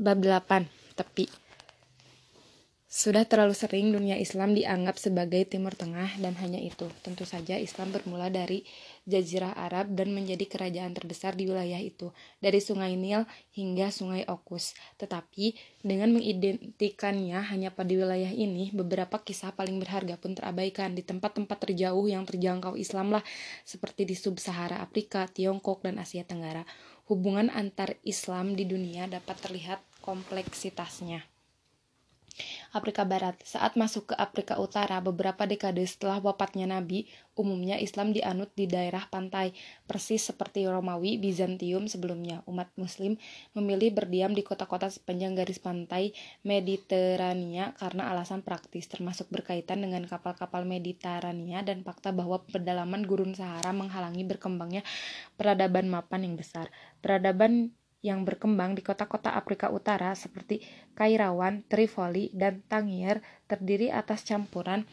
Bab 8. Tepi Sudah terlalu sering dunia Islam dianggap sebagai Timur Tengah dan hanya itu. Tentu saja Islam bermula dari Jazirah Arab dan menjadi kerajaan terbesar di wilayah itu, dari Sungai Nil hingga Sungai Okus. Tetapi dengan mengidentikannya hanya pada wilayah ini, beberapa kisah paling berharga pun terabaikan di tempat-tempat terjauh yang terjangkau Islam lah, seperti di Sub-Sahara Afrika, Tiongkok, dan Asia Tenggara. Hubungan antar Islam di dunia dapat terlihat kompleksitasnya. Afrika Barat. Saat masuk ke Afrika Utara beberapa dekade setelah wafatnya Nabi, umumnya Islam dianut di daerah pantai, persis seperti Romawi Bizantium sebelumnya. Umat Muslim memilih berdiam di kota-kota sepanjang garis pantai Mediterania karena alasan praktis, termasuk berkaitan dengan kapal-kapal Mediterania dan fakta bahwa pedalaman gurun Sahara menghalangi berkembangnya peradaban mapan yang besar. Peradaban yang berkembang di kota-kota Afrika Utara seperti Kairawan, Tripoli, dan Tangier terdiri atas campuran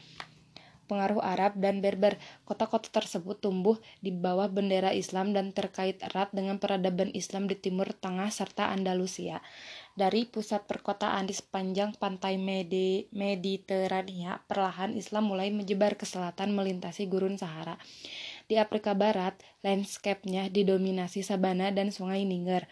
pengaruh Arab dan Berber. Kota-kota tersebut tumbuh di bawah bendera Islam dan terkait erat dengan peradaban Islam di Timur Tengah serta Andalusia. Dari pusat perkotaan di sepanjang pantai Medi Mediterania, perlahan Islam mulai menyebar ke selatan melintasi gurun Sahara. Di Afrika Barat, landscape-nya didominasi sabana dan sungai Niger.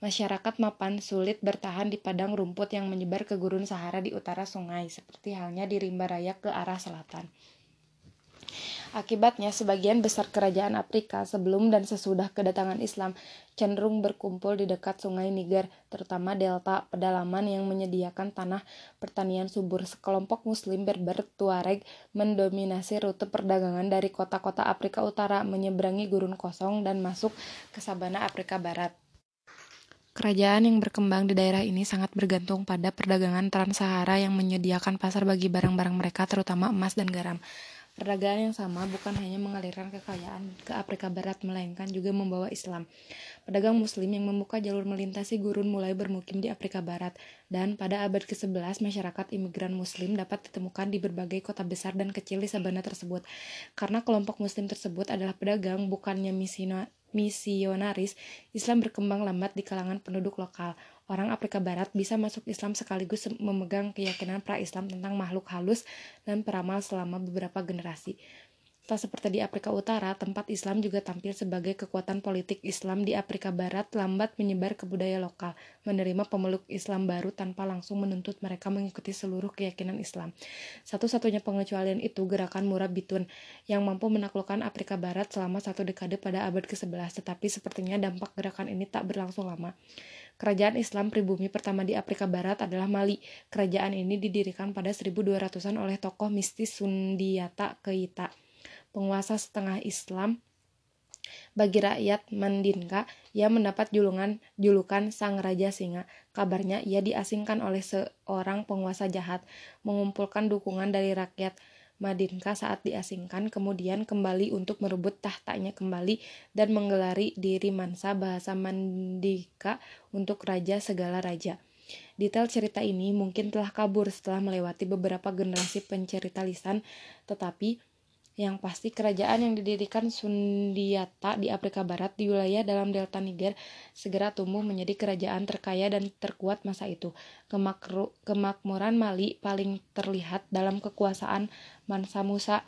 Masyarakat mapan sulit bertahan di padang rumput yang menyebar ke gurun Sahara di utara sungai, seperti halnya di rimba raya ke arah selatan. Akibatnya, sebagian besar kerajaan Afrika sebelum dan sesudah kedatangan Islam cenderung berkumpul di dekat sungai Niger, terutama delta pedalaman yang menyediakan tanah pertanian subur. Sekelompok Muslim Berber Tuareg mendominasi rute perdagangan dari kota-kota Afrika Utara menyeberangi gurun kosong dan masuk ke sabana Afrika Barat. Kerajaan yang berkembang di daerah ini sangat bergantung pada perdagangan Trans-Sahara yang menyediakan pasar bagi barang-barang mereka, terutama emas dan garam. Perdagangan yang sama bukan hanya mengalirkan kekayaan ke Afrika Barat, melainkan juga membawa Islam. Pedagang Muslim yang membuka jalur melintasi gurun mulai bermukim di Afrika Barat, dan pada abad ke-11 masyarakat imigran Muslim dapat ditemukan di berbagai kota besar dan kecil di sabana tersebut. Karena kelompok Muslim tersebut adalah pedagang, bukannya misionaris, Islam berkembang lambat di kalangan penduduk lokal orang Afrika Barat bisa masuk Islam sekaligus memegang keyakinan pra-Islam tentang makhluk halus dan peramal selama beberapa generasi. Tak seperti di Afrika Utara, tempat Islam juga tampil sebagai kekuatan politik Islam di Afrika Barat lambat menyebar ke budaya lokal, menerima pemeluk Islam baru tanpa langsung menuntut mereka mengikuti seluruh keyakinan Islam. Satu-satunya pengecualian itu gerakan Murabitun, yang mampu menaklukkan Afrika Barat selama satu dekade pada abad ke-11, tetapi sepertinya dampak gerakan ini tak berlangsung lama. Kerajaan Islam pribumi pertama di Afrika Barat adalah Mali. Kerajaan ini didirikan pada 1200-an oleh tokoh mistis Sundiata Keita, penguasa setengah Islam bagi rakyat Mandinka, ia mendapat julukan, julukan Sang Raja Singa. Kabarnya ia diasingkan oleh seorang penguasa jahat, mengumpulkan dukungan dari rakyat Madinka saat diasingkan, kemudian kembali untuk merebut tahtanya kembali dan menggelari diri Mansa bahasa Mandika untuk raja segala raja. Detail cerita ini mungkin telah kabur setelah melewati beberapa generasi pencerita lisan, tetapi yang pasti kerajaan yang didirikan Sundiata di Afrika Barat di wilayah dalam delta Niger segera tumbuh menjadi kerajaan terkaya dan terkuat masa itu. Kemakru, kemakmuran Mali paling terlihat dalam kekuasaan Mansa Musa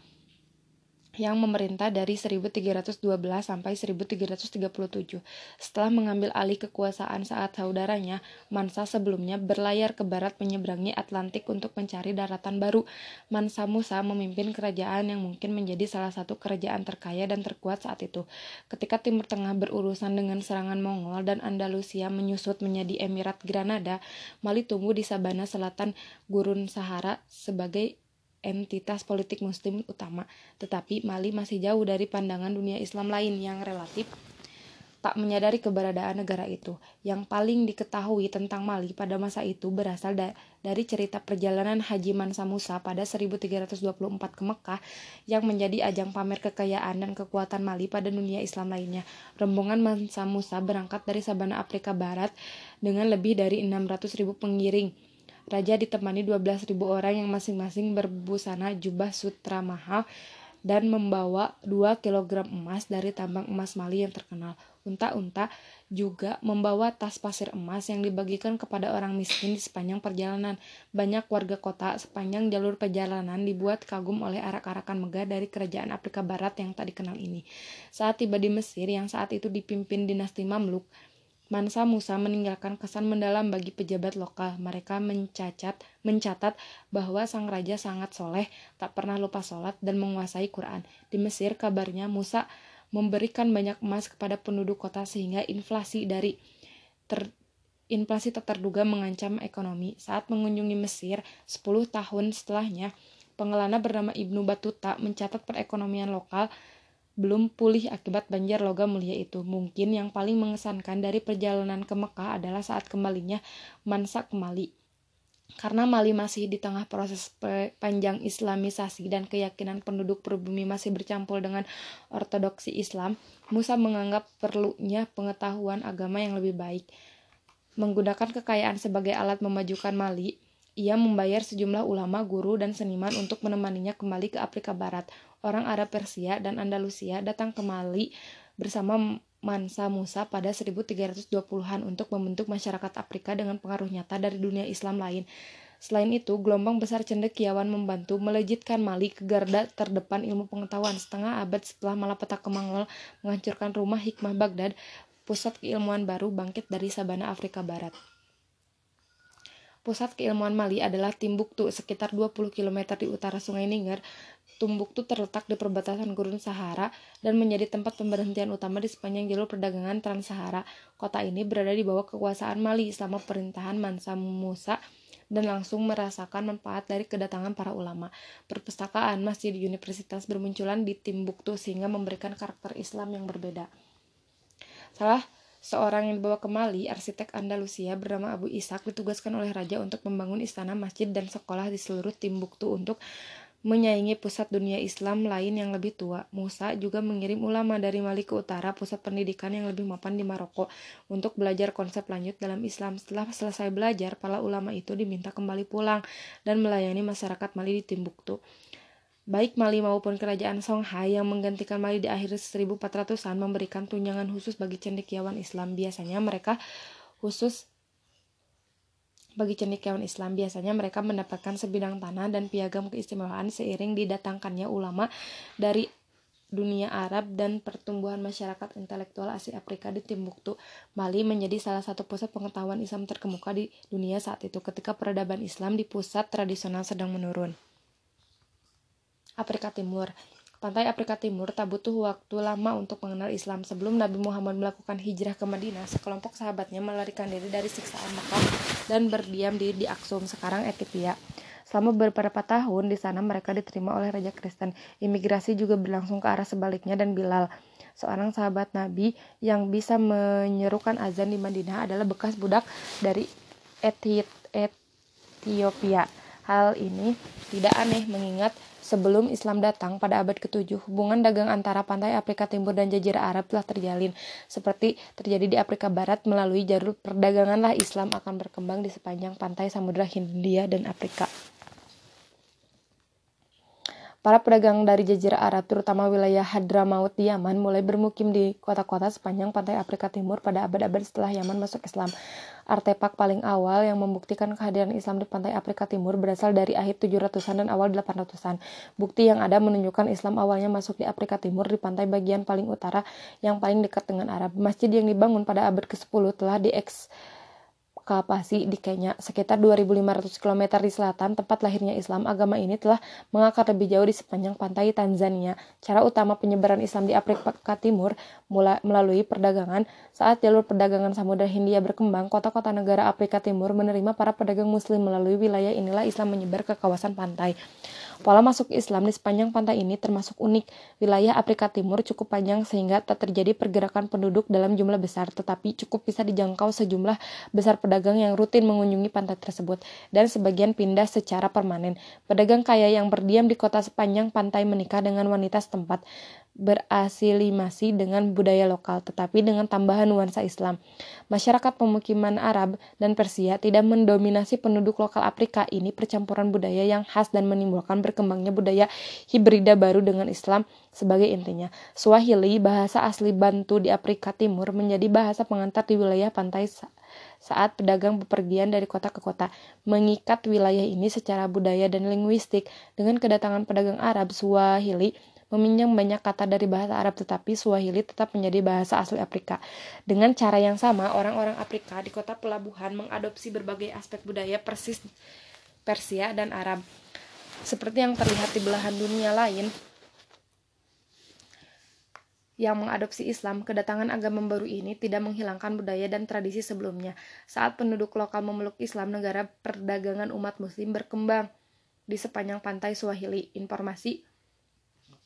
yang memerintah dari 1312 sampai 1337. Setelah mengambil alih kekuasaan saat saudaranya, Mansa sebelumnya berlayar ke barat menyeberangi Atlantik untuk mencari daratan baru. Mansa Musa memimpin kerajaan yang mungkin menjadi salah satu kerajaan terkaya dan terkuat saat itu. Ketika Timur Tengah berurusan dengan serangan Mongol dan Andalusia menyusut menjadi Emirat Granada, Mali tumbuh di sabana selatan Gurun Sahara sebagai entitas politik muslim utama, tetapi Mali masih jauh dari pandangan dunia Islam lain yang relatif tak menyadari keberadaan negara itu. Yang paling diketahui tentang Mali pada masa itu berasal da dari cerita perjalanan Haji Mansa Musa pada 1324 ke Mekah yang menjadi ajang pamer kekayaan dan kekuatan Mali pada dunia Islam lainnya. Rombongan Mansa Musa berangkat dari Sabana Afrika Barat dengan lebih dari 600.000 pengiring Raja ditemani 12.000 orang yang masing-masing berbusana jubah sutra mahal dan membawa 2 kg emas dari tambang emas Mali yang terkenal. Unta-unta juga membawa tas pasir emas yang dibagikan kepada orang miskin di sepanjang perjalanan. Banyak warga kota sepanjang jalur perjalanan dibuat kagum oleh arak-arakan megah dari kerajaan Afrika Barat yang tak dikenal ini. Saat tiba di Mesir yang saat itu dipimpin dinasti Mamluk, Mansa Musa meninggalkan kesan mendalam bagi pejabat lokal. Mereka mencacat, mencatat bahwa sang raja sangat soleh, tak pernah lupa sholat, dan menguasai Quran. Di Mesir, kabarnya Musa memberikan banyak emas kepada penduduk kota sehingga inflasi dari ter, inflasi tak terduga mengancam ekonomi. Saat mengunjungi Mesir, 10 tahun setelahnya, pengelana bernama Ibnu Batuta mencatat perekonomian lokal belum pulih akibat banjir logam mulia itu. Mungkin yang paling mengesankan dari perjalanan ke Mekah adalah saat kembalinya Mansa ke Mali. Karena Mali masih di tengah proses panjang islamisasi dan keyakinan penduduk pribumi masih bercampur dengan ortodoksi Islam, Musa menganggap perlunya pengetahuan agama yang lebih baik. Menggunakan kekayaan sebagai alat memajukan Mali, ia membayar sejumlah ulama, guru, dan seniman untuk menemaninya kembali ke Afrika Barat. Orang Arab Persia dan Andalusia datang ke Mali bersama Mansa Musa pada 1320-an untuk membentuk masyarakat Afrika dengan pengaruh nyata dari dunia Islam lain. Selain itu, gelombang besar cendekiawan membantu melejitkan Mali ke garda terdepan ilmu pengetahuan. Setengah abad setelah malapetaka Mongol menghancurkan rumah hikmah Baghdad, pusat keilmuan baru bangkit dari sabana Afrika Barat. Pusat keilmuan Mali adalah Timbuktu, sekitar 20 km di utara Sungai Niger. Timbuktu terletak di perbatasan gurun Sahara dan menjadi tempat pemberhentian utama di sepanjang jalur perdagangan Trans-Sahara. Kota ini berada di bawah kekuasaan Mali selama perintahan Mansa Musa dan langsung merasakan manfaat dari kedatangan para ulama. Perpustakaan masjid universitas bermunculan di Timbuktu sehingga memberikan karakter Islam yang berbeda. Salah Seorang yang dibawa ke Mali, arsitek Andalusia bernama Abu Ishak ditugaskan oleh raja untuk membangun istana, masjid, dan sekolah di seluruh Timbuktu untuk menyaingi pusat dunia Islam lain yang lebih tua. Musa juga mengirim ulama dari Mali ke utara, pusat pendidikan yang lebih mapan di Maroko, untuk belajar konsep lanjut dalam Islam. Setelah selesai belajar, para ulama itu diminta kembali pulang dan melayani masyarakat Mali di Timbuktu. Baik Mali maupun kerajaan Songhai yang menggantikan Mali di akhir 1400-an memberikan tunjangan khusus bagi cendekiawan Islam. Biasanya mereka khusus bagi cendekiawan Islam biasanya mereka mendapatkan sebidang tanah dan piagam keistimewaan seiring didatangkannya ulama dari dunia Arab dan pertumbuhan masyarakat intelektual Asia Afrika di Timbuktu, Mali menjadi salah satu pusat pengetahuan Islam terkemuka di dunia saat itu ketika peradaban Islam di pusat tradisional sedang menurun. Afrika Timur. Pantai Afrika Timur tak butuh waktu lama untuk mengenal Islam. Sebelum Nabi Muhammad melakukan hijrah ke Madinah, sekelompok sahabatnya melarikan diri dari siksaan Mekah dan berdiam diri di Aksum, sekarang Ethiopia. Selama beberapa tahun di sana mereka diterima oleh Raja Kristen. Imigrasi juga berlangsung ke arah sebaliknya dan Bilal, seorang sahabat Nabi yang bisa menyerukan azan di Madinah adalah bekas budak dari Ethiopia. Hal ini tidak aneh mengingat Sebelum Islam datang pada abad ke-7, hubungan dagang antara pantai Afrika Timur dan Jazirah Arab telah terjalin. Seperti terjadi di Afrika Barat melalui jalur perdaganganlah Islam akan berkembang di sepanjang pantai Samudra Hindia dan Afrika. Para pedagang dari Jazirah Arab, terutama wilayah Hadramaut di Yaman, mulai bermukim di kota-kota sepanjang pantai Afrika Timur pada abad-abad setelah Yaman masuk Islam. Artefak paling awal yang membuktikan kehadiran Islam di pantai Afrika Timur berasal dari akhir 700-an dan awal 800-an. Bukti yang ada menunjukkan Islam awalnya masuk di Afrika Timur di pantai bagian paling utara yang paling dekat dengan Arab. Masjid yang dibangun pada abad ke-10 telah dieks Kapasi di Kenya, sekitar 2.500 km di selatan tempat lahirnya Islam. Agama ini telah mengakar lebih jauh di sepanjang pantai Tanzania. Cara utama penyebaran Islam di Afrika Timur mulai melalui perdagangan. Saat jalur perdagangan Samudra Hindia berkembang, kota-kota negara Afrika Timur menerima para pedagang Muslim melalui wilayah inilah Islam menyebar ke kawasan pantai. Pola masuk Islam di sepanjang pantai ini termasuk unik. Wilayah Afrika Timur cukup panjang sehingga tak terjadi pergerakan penduduk dalam jumlah besar, tetapi cukup bisa dijangkau sejumlah besar pedagang yang rutin mengunjungi pantai tersebut, dan sebagian pindah secara permanen. Pedagang kaya yang berdiam di kota sepanjang pantai menikah dengan wanita setempat. Berasilimasi dengan budaya lokal, tetapi dengan tambahan nuansa Islam. Masyarakat pemukiman Arab dan Persia tidak mendominasi penduduk lokal Afrika ini percampuran budaya yang khas dan menimbulkan berkembangnya budaya hibrida baru dengan Islam sebagai intinya. Swahili, bahasa asli Bantu di Afrika Timur, menjadi bahasa pengantar di wilayah pantai saat pedagang bepergian dari kota ke kota, mengikat wilayah ini secara budaya dan linguistik. Dengan kedatangan pedagang Arab, Swahili meminjam banyak kata dari bahasa Arab tetapi Swahili tetap menjadi bahasa asli Afrika. Dengan cara yang sama, orang-orang Afrika di kota pelabuhan mengadopsi berbagai aspek budaya persis Persia dan Arab. Seperti yang terlihat di belahan dunia lain, yang mengadopsi Islam, kedatangan agama baru ini tidak menghilangkan budaya dan tradisi sebelumnya. Saat penduduk lokal memeluk Islam, negara perdagangan umat muslim berkembang di sepanjang pantai Swahili. Informasi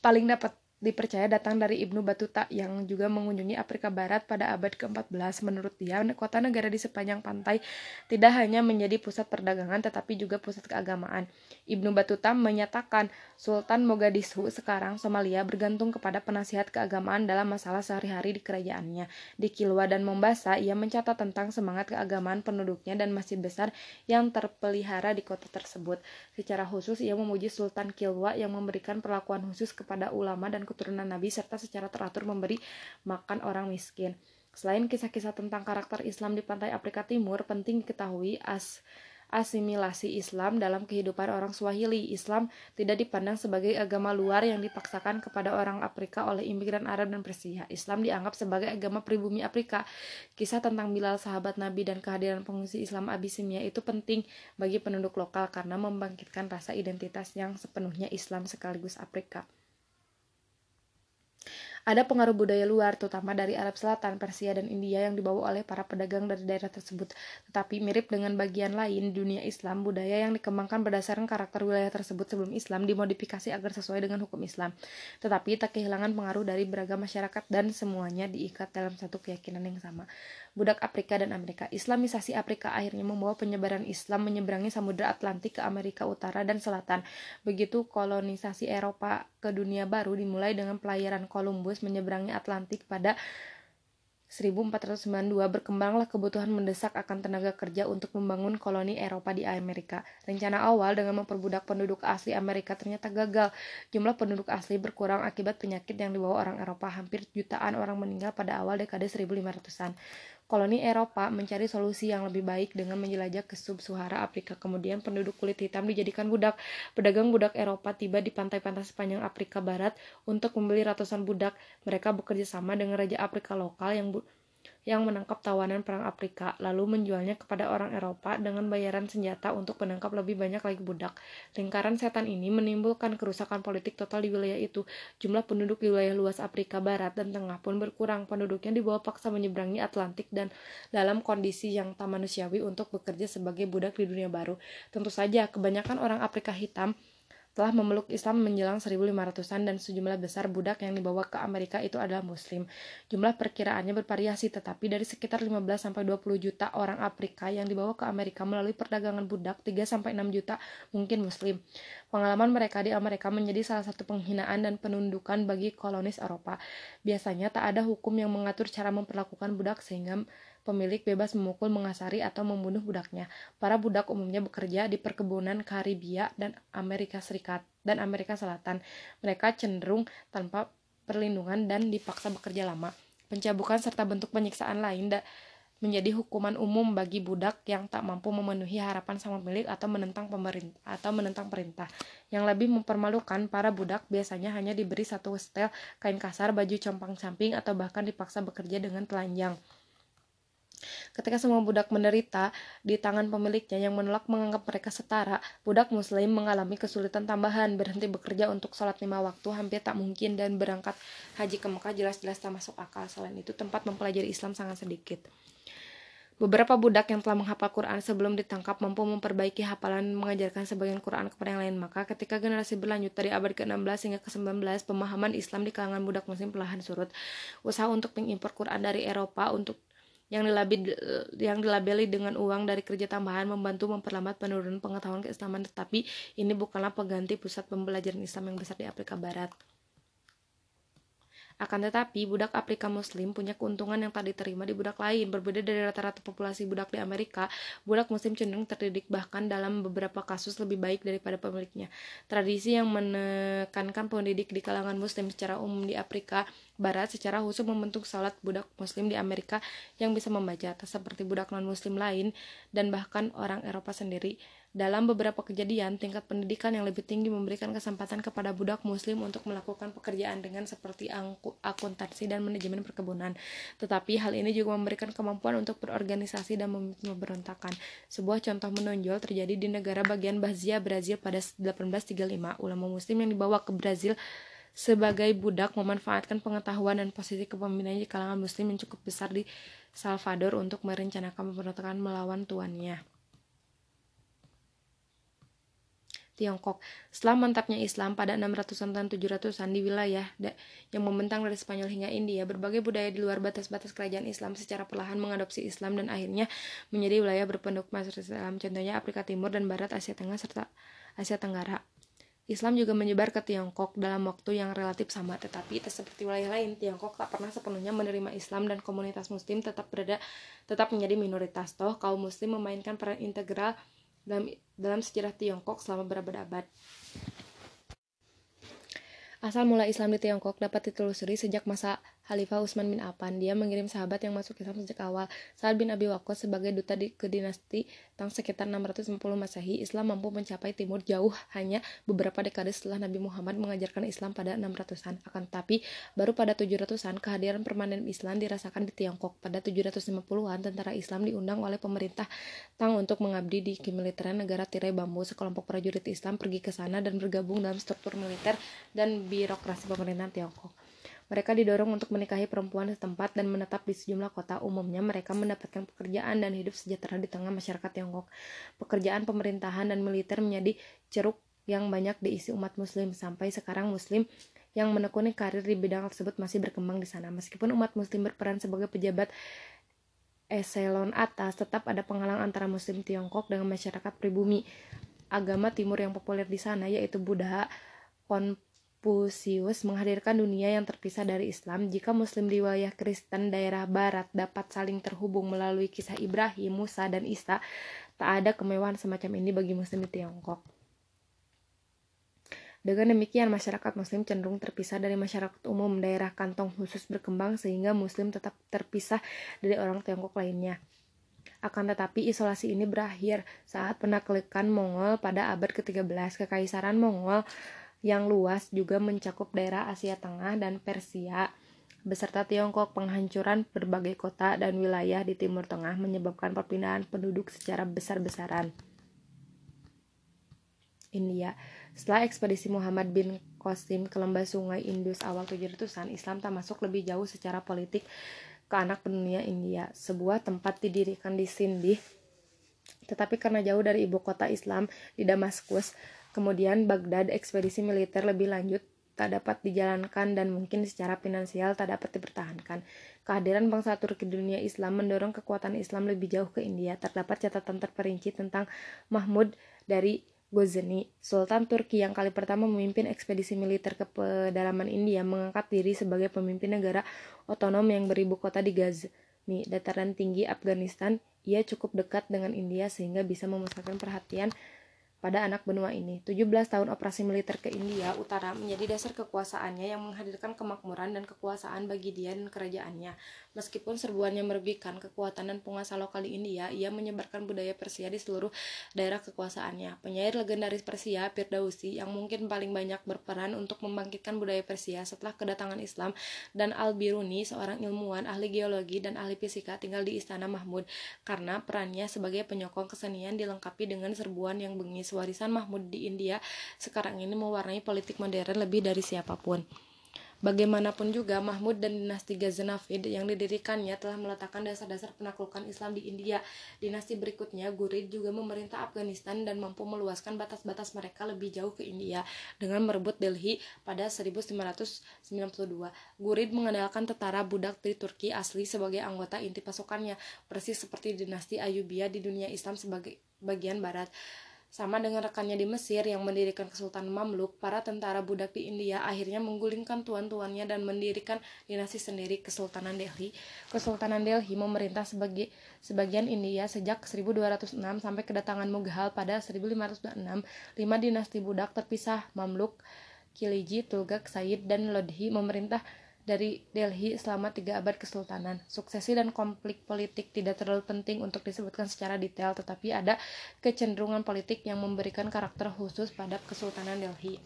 paling dapat dipercaya datang dari Ibnu Batuta yang juga mengunjungi Afrika Barat pada abad ke-14. Menurut dia, kota negara di sepanjang pantai tidak hanya menjadi pusat perdagangan tetapi juga pusat keagamaan. Ibnu Batuta menyatakan Sultan Mogadishu sekarang Somalia bergantung kepada penasihat keagamaan dalam masalah sehari-hari di kerajaannya. Di Kilwa dan Mombasa, ia mencatat tentang semangat keagamaan penduduknya dan masih besar yang terpelihara di kota tersebut. Secara khusus, ia memuji Sultan Kilwa yang memberikan perlakuan khusus kepada ulama dan keturunan Nabi serta secara teratur memberi makan orang miskin. Selain kisah-kisah tentang karakter Islam di pantai Afrika Timur, penting diketahui as asimilasi Islam dalam kehidupan orang Swahili. Islam tidak dipandang sebagai agama luar yang dipaksakan kepada orang Afrika oleh imigran Arab dan Persia. Islam dianggap sebagai agama pribumi Afrika. Kisah tentang Bilal sahabat Nabi dan kehadiran pengungsi Islam Abisimia itu penting bagi penduduk lokal karena membangkitkan rasa identitas yang sepenuhnya Islam sekaligus Afrika. Ada pengaruh budaya luar, terutama dari Arab Selatan, Persia, dan India yang dibawa oleh para pedagang dari daerah tersebut. Tetapi mirip dengan bagian lain dunia Islam, budaya yang dikembangkan berdasarkan karakter wilayah tersebut sebelum Islam dimodifikasi agar sesuai dengan hukum Islam. Tetapi tak kehilangan pengaruh dari beragam masyarakat dan semuanya diikat dalam satu keyakinan yang sama budak Afrika dan Amerika. Islamisasi Afrika akhirnya membawa penyebaran Islam menyeberangi Samudra Atlantik ke Amerika Utara dan Selatan. Begitu kolonisasi Eropa ke dunia baru dimulai dengan pelayaran Columbus menyeberangi Atlantik pada 1492 berkembanglah kebutuhan mendesak akan tenaga kerja untuk membangun koloni Eropa di Amerika. Rencana awal dengan memperbudak penduduk asli Amerika ternyata gagal. Jumlah penduduk asli berkurang akibat penyakit yang dibawa orang Eropa. Hampir jutaan orang meninggal pada awal dekade 1500-an koloni Eropa mencari solusi yang lebih baik dengan menjelajah ke sub-Sahara Afrika. Kemudian penduduk kulit hitam dijadikan budak. Pedagang budak Eropa tiba di pantai-pantai sepanjang Afrika Barat untuk membeli ratusan budak. Mereka bekerja sama dengan Raja Afrika lokal yang yang menangkap tawanan perang Afrika, lalu menjualnya kepada orang Eropa dengan bayaran senjata untuk menangkap lebih banyak lagi budak. Lingkaran setan ini menimbulkan kerusakan politik total di wilayah itu. Jumlah penduduk di wilayah luas Afrika Barat dan Tengah pun berkurang. Penduduknya dibawa paksa menyeberangi Atlantik dan dalam kondisi yang tak manusiawi untuk bekerja sebagai budak di dunia baru. Tentu saja, kebanyakan orang Afrika hitam telah memeluk Islam menjelang 1500-an dan sejumlah besar budak yang dibawa ke Amerika itu adalah muslim. Jumlah perkiraannya bervariasi tetapi dari sekitar 15 sampai 20 juta orang Afrika yang dibawa ke Amerika melalui perdagangan budak 3 sampai 6 juta mungkin muslim. Pengalaman mereka di Amerika menjadi salah satu penghinaan dan penundukan bagi kolonis Eropa. Biasanya tak ada hukum yang mengatur cara memperlakukan budak sehingga pemilik bebas memukul, mengasari, atau membunuh budaknya. Para budak umumnya bekerja di perkebunan Karibia dan Amerika Serikat dan Amerika Selatan. Mereka cenderung tanpa perlindungan dan dipaksa bekerja lama. Pencabukan serta bentuk penyiksaan lain menjadi hukuman umum bagi budak yang tak mampu memenuhi harapan sang pemilik atau menentang pemerintah atau menentang perintah. Yang lebih mempermalukan, para budak biasanya hanya diberi satu setel kain kasar, baju compang-camping atau bahkan dipaksa bekerja dengan telanjang. Ketika semua budak menderita di tangan pemiliknya yang menolak menganggap mereka setara, budak muslim mengalami kesulitan tambahan, berhenti bekerja untuk sholat lima waktu hampir tak mungkin dan berangkat haji ke Mekah jelas-jelas tak masuk akal. Selain itu, tempat mempelajari Islam sangat sedikit. Beberapa budak yang telah menghafal Quran sebelum ditangkap mampu memperbaiki hafalan mengajarkan sebagian Quran kepada yang lain. Maka ketika generasi berlanjut dari abad ke-16 hingga ke-19, pemahaman Islam di kalangan budak muslim perlahan surut. Usaha untuk mengimpor Quran dari Eropa untuk yang dilabeli, yang dilabeli dengan uang dari kerja tambahan membantu memperlambat penurunan pengetahuan keislaman tetapi ini bukanlah pengganti pusat pembelajaran Islam yang besar di Afrika Barat. Akan tetapi, budak Afrika Muslim punya keuntungan yang tak diterima di budak lain. Berbeda dari rata-rata populasi budak di Amerika, budak Muslim cenderung terdidik bahkan dalam beberapa kasus lebih baik daripada pemiliknya. Tradisi yang menekankan pendidik di kalangan Muslim secara umum di Afrika Barat secara khusus membentuk salat budak Muslim di Amerika yang bisa membaca, seperti budak non-Muslim lain dan bahkan orang Eropa sendiri. Dalam beberapa kejadian, tingkat pendidikan yang lebih tinggi memberikan kesempatan kepada budak muslim untuk melakukan pekerjaan dengan seperti akuntansi dan manajemen perkebunan. Tetapi hal ini juga memberikan kemampuan untuk berorganisasi dan memimpin pemberontakan. Sebuah contoh menonjol terjadi di negara bagian Bahia, Brazil pada 1835. Ulama muslim yang dibawa ke Brazil sebagai budak memanfaatkan pengetahuan dan posisi kepemimpinannya di kalangan muslim yang cukup besar di Salvador untuk merencanakan pemberontakan melawan tuannya. Tiongkok. Setelah mantapnya Islam pada 600-an dan 700-an di wilayah yang membentang dari Spanyol hingga India, berbagai budaya di luar batas-batas kerajaan Islam secara perlahan mengadopsi Islam dan akhirnya menjadi wilayah berpenduduk masuk Islam, contohnya Afrika Timur dan Barat Asia Tengah serta Asia Tenggara. Islam juga menyebar ke Tiongkok dalam waktu yang relatif sama, tetapi seperti wilayah lain, Tiongkok tak pernah sepenuhnya menerima Islam dan komunitas Muslim tetap berada tetap menjadi minoritas. Toh kaum Muslim memainkan peran integral dalam, dalam sejarah Tiongkok selama berabad-abad. Asal mula Islam di Tiongkok dapat ditelusuri sejak masa Khalifah Utsman bin Affan. Dia mengirim sahabat yang masuk Islam sejak awal. Sa'ad bin Abi Waqqas sebagai duta di, ke dinasti Tang sekitar 650 Masehi, Islam mampu mencapai timur jauh hanya beberapa dekade setelah Nabi Muhammad mengajarkan Islam pada 600-an. Akan tetapi, baru pada 700-an kehadiran permanen Islam dirasakan di Tiongkok. Pada 750-an, tentara Islam diundang oleh pemerintah Tang untuk mengabdi di kemiliteran negara tirai bambu. Sekelompok prajurit Islam pergi ke sana dan bergabung dalam struktur militer dan birokrasi pemerintahan Tiongkok. Mereka didorong untuk menikahi perempuan setempat dan menetap di sejumlah kota. Umumnya mereka mendapatkan pekerjaan dan hidup sejahtera di tengah masyarakat Tiongkok. Pekerjaan pemerintahan dan militer menjadi ceruk yang banyak diisi umat muslim. Sampai sekarang muslim yang menekuni karir di bidang tersebut masih berkembang di sana. Meskipun umat muslim berperan sebagai pejabat eselon atas, tetap ada penghalang antara muslim Tiongkok dengan masyarakat pribumi. Agama timur yang populer di sana yaitu Buddha, Confucius menghadirkan dunia yang terpisah dari Islam jika Muslim di wilayah Kristen daerah Barat dapat saling terhubung melalui kisah Ibrahim, Musa, dan Isa, tak ada kemewahan semacam ini bagi Muslim di Tiongkok. Dengan demikian, masyarakat Muslim cenderung terpisah dari masyarakat umum daerah kantong khusus berkembang sehingga Muslim tetap terpisah dari orang Tiongkok lainnya. Akan tetapi isolasi ini berakhir saat penaklukan Mongol pada abad ke-13. Kekaisaran Mongol yang luas juga mencakup daerah Asia Tengah dan Persia beserta Tiongkok penghancuran berbagai kota dan wilayah di Timur Tengah menyebabkan perpindahan penduduk secara besar-besaran. India. Setelah ekspedisi Muhammad bin Qasim ke lembah sungai Indus awal 700-an, Islam tak masuk lebih jauh secara politik ke anak dunia India. Sebuah tempat didirikan di Sindh, tetapi karena jauh dari ibu kota Islam di Damaskus, Kemudian Baghdad ekspedisi militer lebih lanjut tak dapat dijalankan dan mungkin secara finansial tak dapat dipertahankan. Kehadiran bangsa Turki dunia Islam mendorong kekuatan Islam lebih jauh ke India. Terdapat catatan terperinci tentang Mahmud dari Ghazni, Sultan Turki yang kali pertama memimpin ekspedisi militer ke pedalaman India, mengangkat diri sebagai pemimpin negara otonom yang beribu kota di Ghazni, dataran tinggi Afghanistan. Ia cukup dekat dengan India sehingga bisa memusatkan perhatian pada anak benua ini. 17 tahun operasi militer ke India Utara menjadi dasar kekuasaannya yang menghadirkan kemakmuran dan kekuasaan bagi dia dan kerajaannya. Meskipun serbuannya merugikan kekuatan dan penguasa lokal di India, ia menyebarkan budaya Persia di seluruh daerah kekuasaannya. Penyair legendaris Persia, Firdausi, yang mungkin paling banyak berperan untuk membangkitkan budaya Persia setelah kedatangan Islam, dan Al-Biruni, seorang ilmuwan, ahli geologi, dan ahli fisika tinggal di Istana Mahmud, karena perannya sebagai penyokong kesenian dilengkapi dengan serbuan yang bengis warisan Mahmud di India sekarang ini mewarnai politik modern lebih dari siapa pun. Bagaimanapun juga, Mahmud dan dinasti Ghaznavid yang didirikannya telah meletakkan dasar-dasar penaklukan Islam di India. Dinasti berikutnya, Gurid juga memerintah Afghanistan dan mampu meluaskan batas-batas mereka lebih jauh ke India dengan merebut Delhi pada 1592. Gurid mengandalkan tentara budak dari Turki asli sebagai anggota inti pasukannya, persis seperti dinasti Ayubia di dunia Islam sebagai bagian barat. Sama dengan rekannya di Mesir yang mendirikan Kesultanan Mamluk, para tentara budak di India akhirnya menggulingkan tuan-tuannya dan mendirikan dinasti sendiri Kesultanan Delhi. Kesultanan Delhi memerintah sebagai sebagian India sejak 1206 sampai kedatangan Mughal pada 1506. Lima dinasti budak terpisah Mamluk, Khilji, Tughlaq, Said, dan Lodhi memerintah dari Delhi selama tiga abad kesultanan. Suksesi dan konflik politik tidak terlalu penting untuk disebutkan secara detail, tetapi ada kecenderungan politik yang memberikan karakter khusus pada Kesultanan Delhi.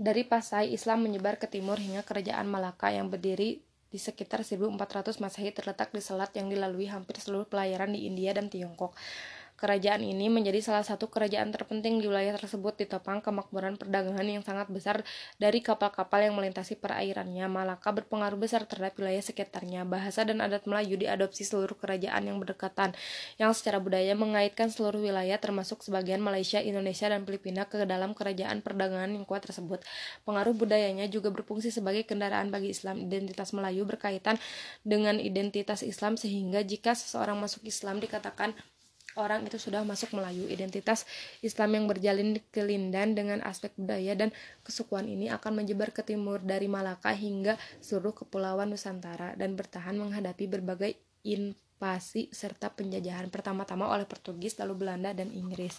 Dari Pasai, Islam menyebar ke timur hingga kerajaan Malaka yang berdiri di sekitar 1400 Masehi terletak di selat yang dilalui hampir seluruh pelayaran di India dan Tiongkok. Kerajaan ini menjadi salah satu kerajaan terpenting di wilayah tersebut ditopang kemakmuran perdagangan yang sangat besar dari kapal-kapal yang melintasi perairannya. Malaka berpengaruh besar terhadap wilayah sekitarnya. Bahasa dan adat Melayu diadopsi seluruh kerajaan yang berdekatan, yang secara budaya mengaitkan seluruh wilayah termasuk sebagian Malaysia, Indonesia, dan Filipina ke dalam kerajaan perdagangan yang kuat tersebut. Pengaruh budayanya juga berfungsi sebagai kendaraan bagi Islam. Identitas Melayu berkaitan dengan identitas Islam sehingga jika seseorang masuk Islam dikatakan orang itu sudah masuk Melayu. Identitas Islam yang berjalin kelindan dengan aspek budaya dan kesukuan ini akan menyebar ke timur dari Malaka hingga seluruh kepulauan Nusantara dan bertahan menghadapi berbagai invasi serta penjajahan pertama-tama oleh Portugis lalu Belanda dan Inggris.